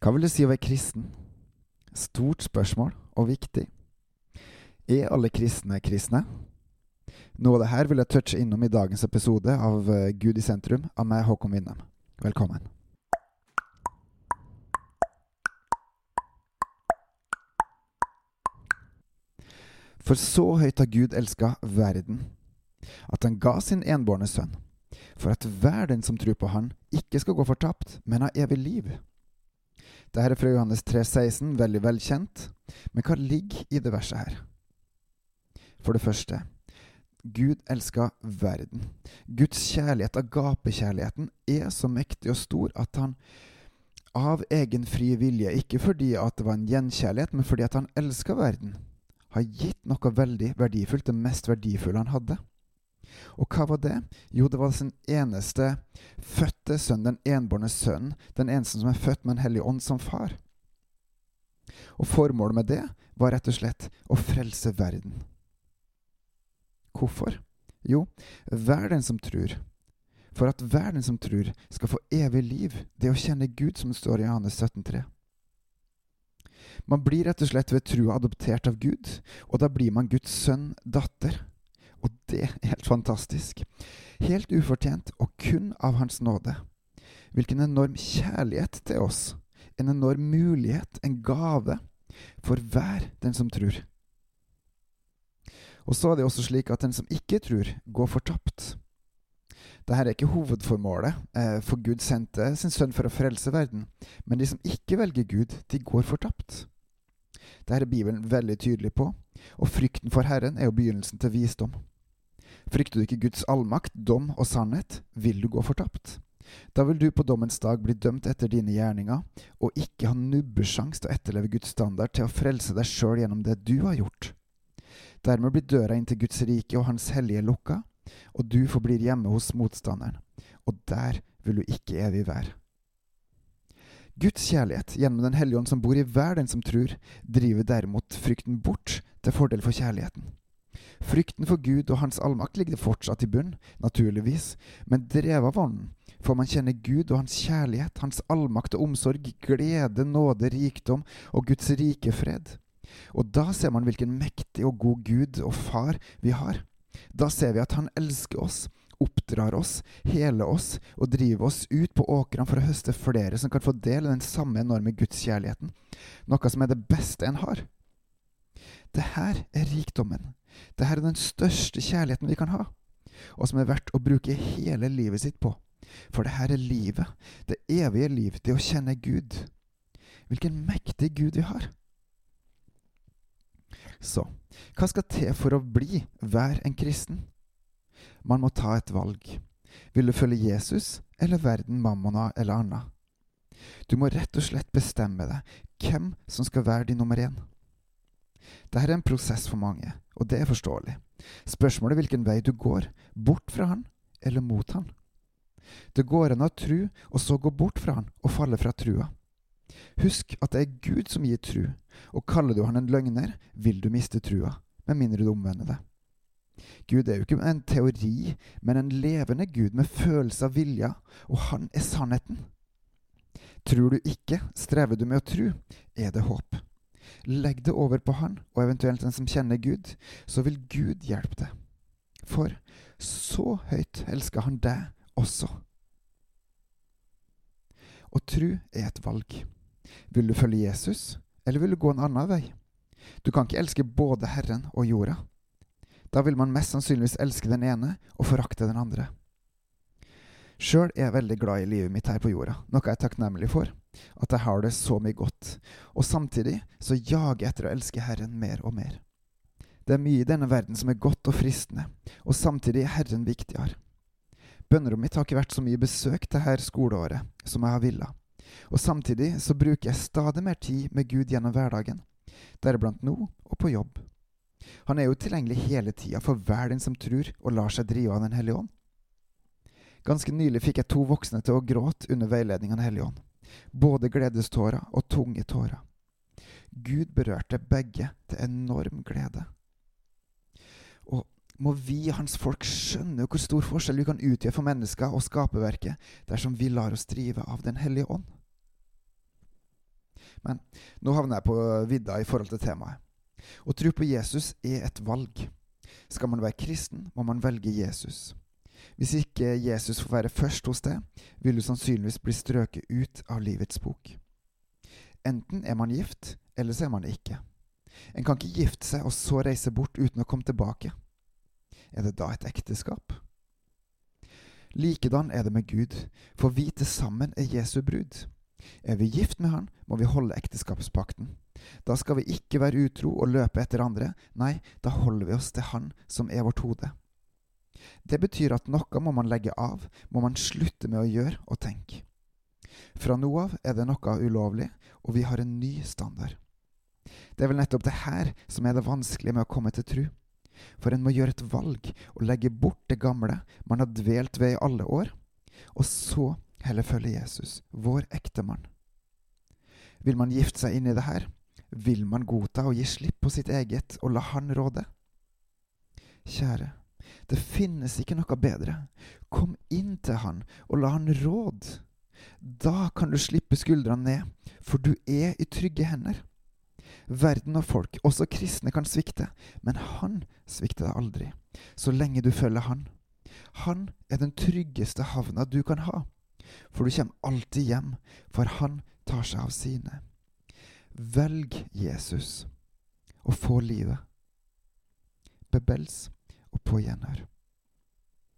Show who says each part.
Speaker 1: Hva vil det si å være kristen? Stort spørsmål, og viktig. Er alle kristne kristne? Noe av det her vil jeg touche innom i dagens episode av eh, Gud i sentrum av meg, Håkon Winnem. Velkommen. For så høyt har Gud elska verden, at han ga sin enbårne sønn, for at hver den som tror på Han, ikke skal gå fortapt, men ha evig liv. Dette er fra Johannes 3, 16, veldig velkjent, men hva ligger i det verset her? For det første, Gud elsker verden. Guds kjærlighet, agapekjærligheten, er så mektig og stor at han av egen fri vilje, ikke fordi at det var en gjenkjærlighet, men fordi at han elska verden, har gitt noe veldig verdifullt, det mest verdifulle han hadde. Og hva var det? Jo, det var sin eneste fødte sønn, den enbårne sønnen, den eneste som er født med en hellig ånd som far. Og formålet med det var rett og slett å frelse verden. Hvorfor? Jo, hver den som tror. For at hver den som tror, skal få evig liv, det å kjenne Gud, som det står i Johannes 17,3. Man blir rett og slett ved trua adoptert av Gud, og da blir man Guds sønn, datter. Og det er helt fantastisk. Helt ufortjent, og kun av Hans nåde. Hvilken enorm kjærlighet til oss. En enorm mulighet, en gave, for hver den som tror. Og så er det også slik at den som ikke tror, går fortapt. Dette er ikke hovedformålet, eh, for Gud sendte sin sønn for å frelse verden. Men de som ikke velger Gud, de går fortapt. Dette er Bibelen veldig tydelig på, og frykten for Herren er jo begynnelsen til visdom. Frykter du ikke Guds allmakt, dom og sannhet, vil du gå fortapt. Da vil du på dommens dag bli dømt etter dine gjerninger, og ikke ha nubbesjans til å etterleve Guds standard til å frelse deg sjøl gjennom det du har gjort. Dermed blir døra inn til Guds rike og Hans hellige lukka, og du forblir hjemme hos motstanderen, og der vil du ikke evig være. Guds kjærlighet gjennom Den hellige ånd som bor i hver den som tror, driver derimot frykten bort til fordel for kjærligheten. Frykten for Gud og Hans allmakt ligger fortsatt i bunn, naturligvis, men drevet av Ånden får man kjenne Gud og Hans kjærlighet, Hans allmakt og omsorg, glede, nåde, rikdom og Guds rike fred. Og da ser man hvilken mektig og god Gud og Far vi har. Da ser vi at Han elsker oss, oppdrar oss, hele oss og driver oss ut på åkrene for å høste flere som kan få del i den samme enorme gudskjærligheten, noe som er det beste en har. Det her er rikdommen. Det her er den største kjærligheten vi kan ha, og som er verdt å bruke hele livet sitt på. For det her er livet, det evige liv, det å kjenne Gud. Hvilken mektig Gud vi har. Så hva skal til for å bli hver en kristen? Man må ta et valg. Vil du følge Jesus eller verden, mammona eller Anna? Du må rett og slett bestemme deg hvem som skal være din nummer én. Dette er en prosess for mange, og det er forståelig. Spørsmålet er hvilken vei du går, bort fra han eller mot han. Det går an å tru, og så gå bort fra han og falle fra trua. Husk at det er Gud som gir tru, og kaller du han en løgner, vil du miste trua, med mindre du omvender deg. Gud er jo ikke en teori, men en levende Gud med følelse av vilja, og han er sannheten. Tror du ikke, strever du med å tru, er det håp. Legg det over på han, og eventuelt den som kjenner Gud, så vil Gud hjelpe deg. For så høyt elsker han deg også. Å tru er et valg. Vil du følge Jesus, eller vil du gå en annen vei? Du kan ikke elske både Herren og jorda. Da vil man mest sannsynligvis elske den ene og forakte den andre. Sjøl er jeg veldig glad i livet mitt her på jorda, noe jeg er takknemlig for, at jeg har det så mye godt, og samtidig så jager jeg etter å elske Herren mer og mer. Det er mye i denne verden som er godt og fristende, og samtidig er Herren viktigere. Bønnerommet mitt har ikke vært så mye besøk dette skoleåret som jeg har villa, og samtidig så bruker jeg stadig mer tid med Gud gjennom hverdagen, deriblant nå og på jobb. Han er jo tilgjengelig hele tida for hver den som tror og lar seg drive av Den hellige ånd. Ganske nylig fikk jeg to voksne til å gråte under veiledning av Den hellige ånd. Både gledestårer og tunge tårer. Gud berørte begge til enorm glede. Og må vi, hans folk, skjønne hvor stor forskjell vi kan utgjøre for mennesker og skaperverket dersom vi lar oss drive av Den hellige ånd. Men nå havner jeg på vidda i forhold til temaet. Å tro på Jesus er et valg. Skal man være kristen, må man velge Jesus. Hvis ikke Jesus får være først hos deg, vil du sannsynligvis bli strøket ut av livets bok. Enten er man gift, eller så er man det ikke. En kan ikke gifte seg og så reise bort uten å komme tilbake. Er det da et ekteskap? Likedan er det med Gud, for vi til sammen er Jesu brud. Er vi gift med Han, må vi holde ekteskapspakten. Da skal vi ikke være utro og løpe etter andre, nei, da holder vi oss til Han som er vårt hode. Det betyr at noe må man legge av, må man slutte med å gjøre og tenke. Fra nå av er det noe ulovlig, og vi har en ny standard. Det er vel nettopp det her som er det vanskelige med å komme til tru. For en må gjøre et valg og legge bort det gamle man har dvelt ved i alle år, og så heller følge Jesus, vår ektemann. Vil man gifte seg inn i det her, vil man godta å gi slipp på sitt eget og la Han råde? Kjære, det finnes ikke noe bedre. Kom inn til Han og la Han råd. Da kan du slippe skuldrene ned, for du er i trygge hender. Verden og folk, også kristne, kan svikte, men Han svikter deg aldri, så lenge du følger Han. Han er den tryggeste havna du kan ha, for du kommer alltid hjem, for Han tar seg av sine. Velg Jesus og få livet. Bebels og på gjenhør.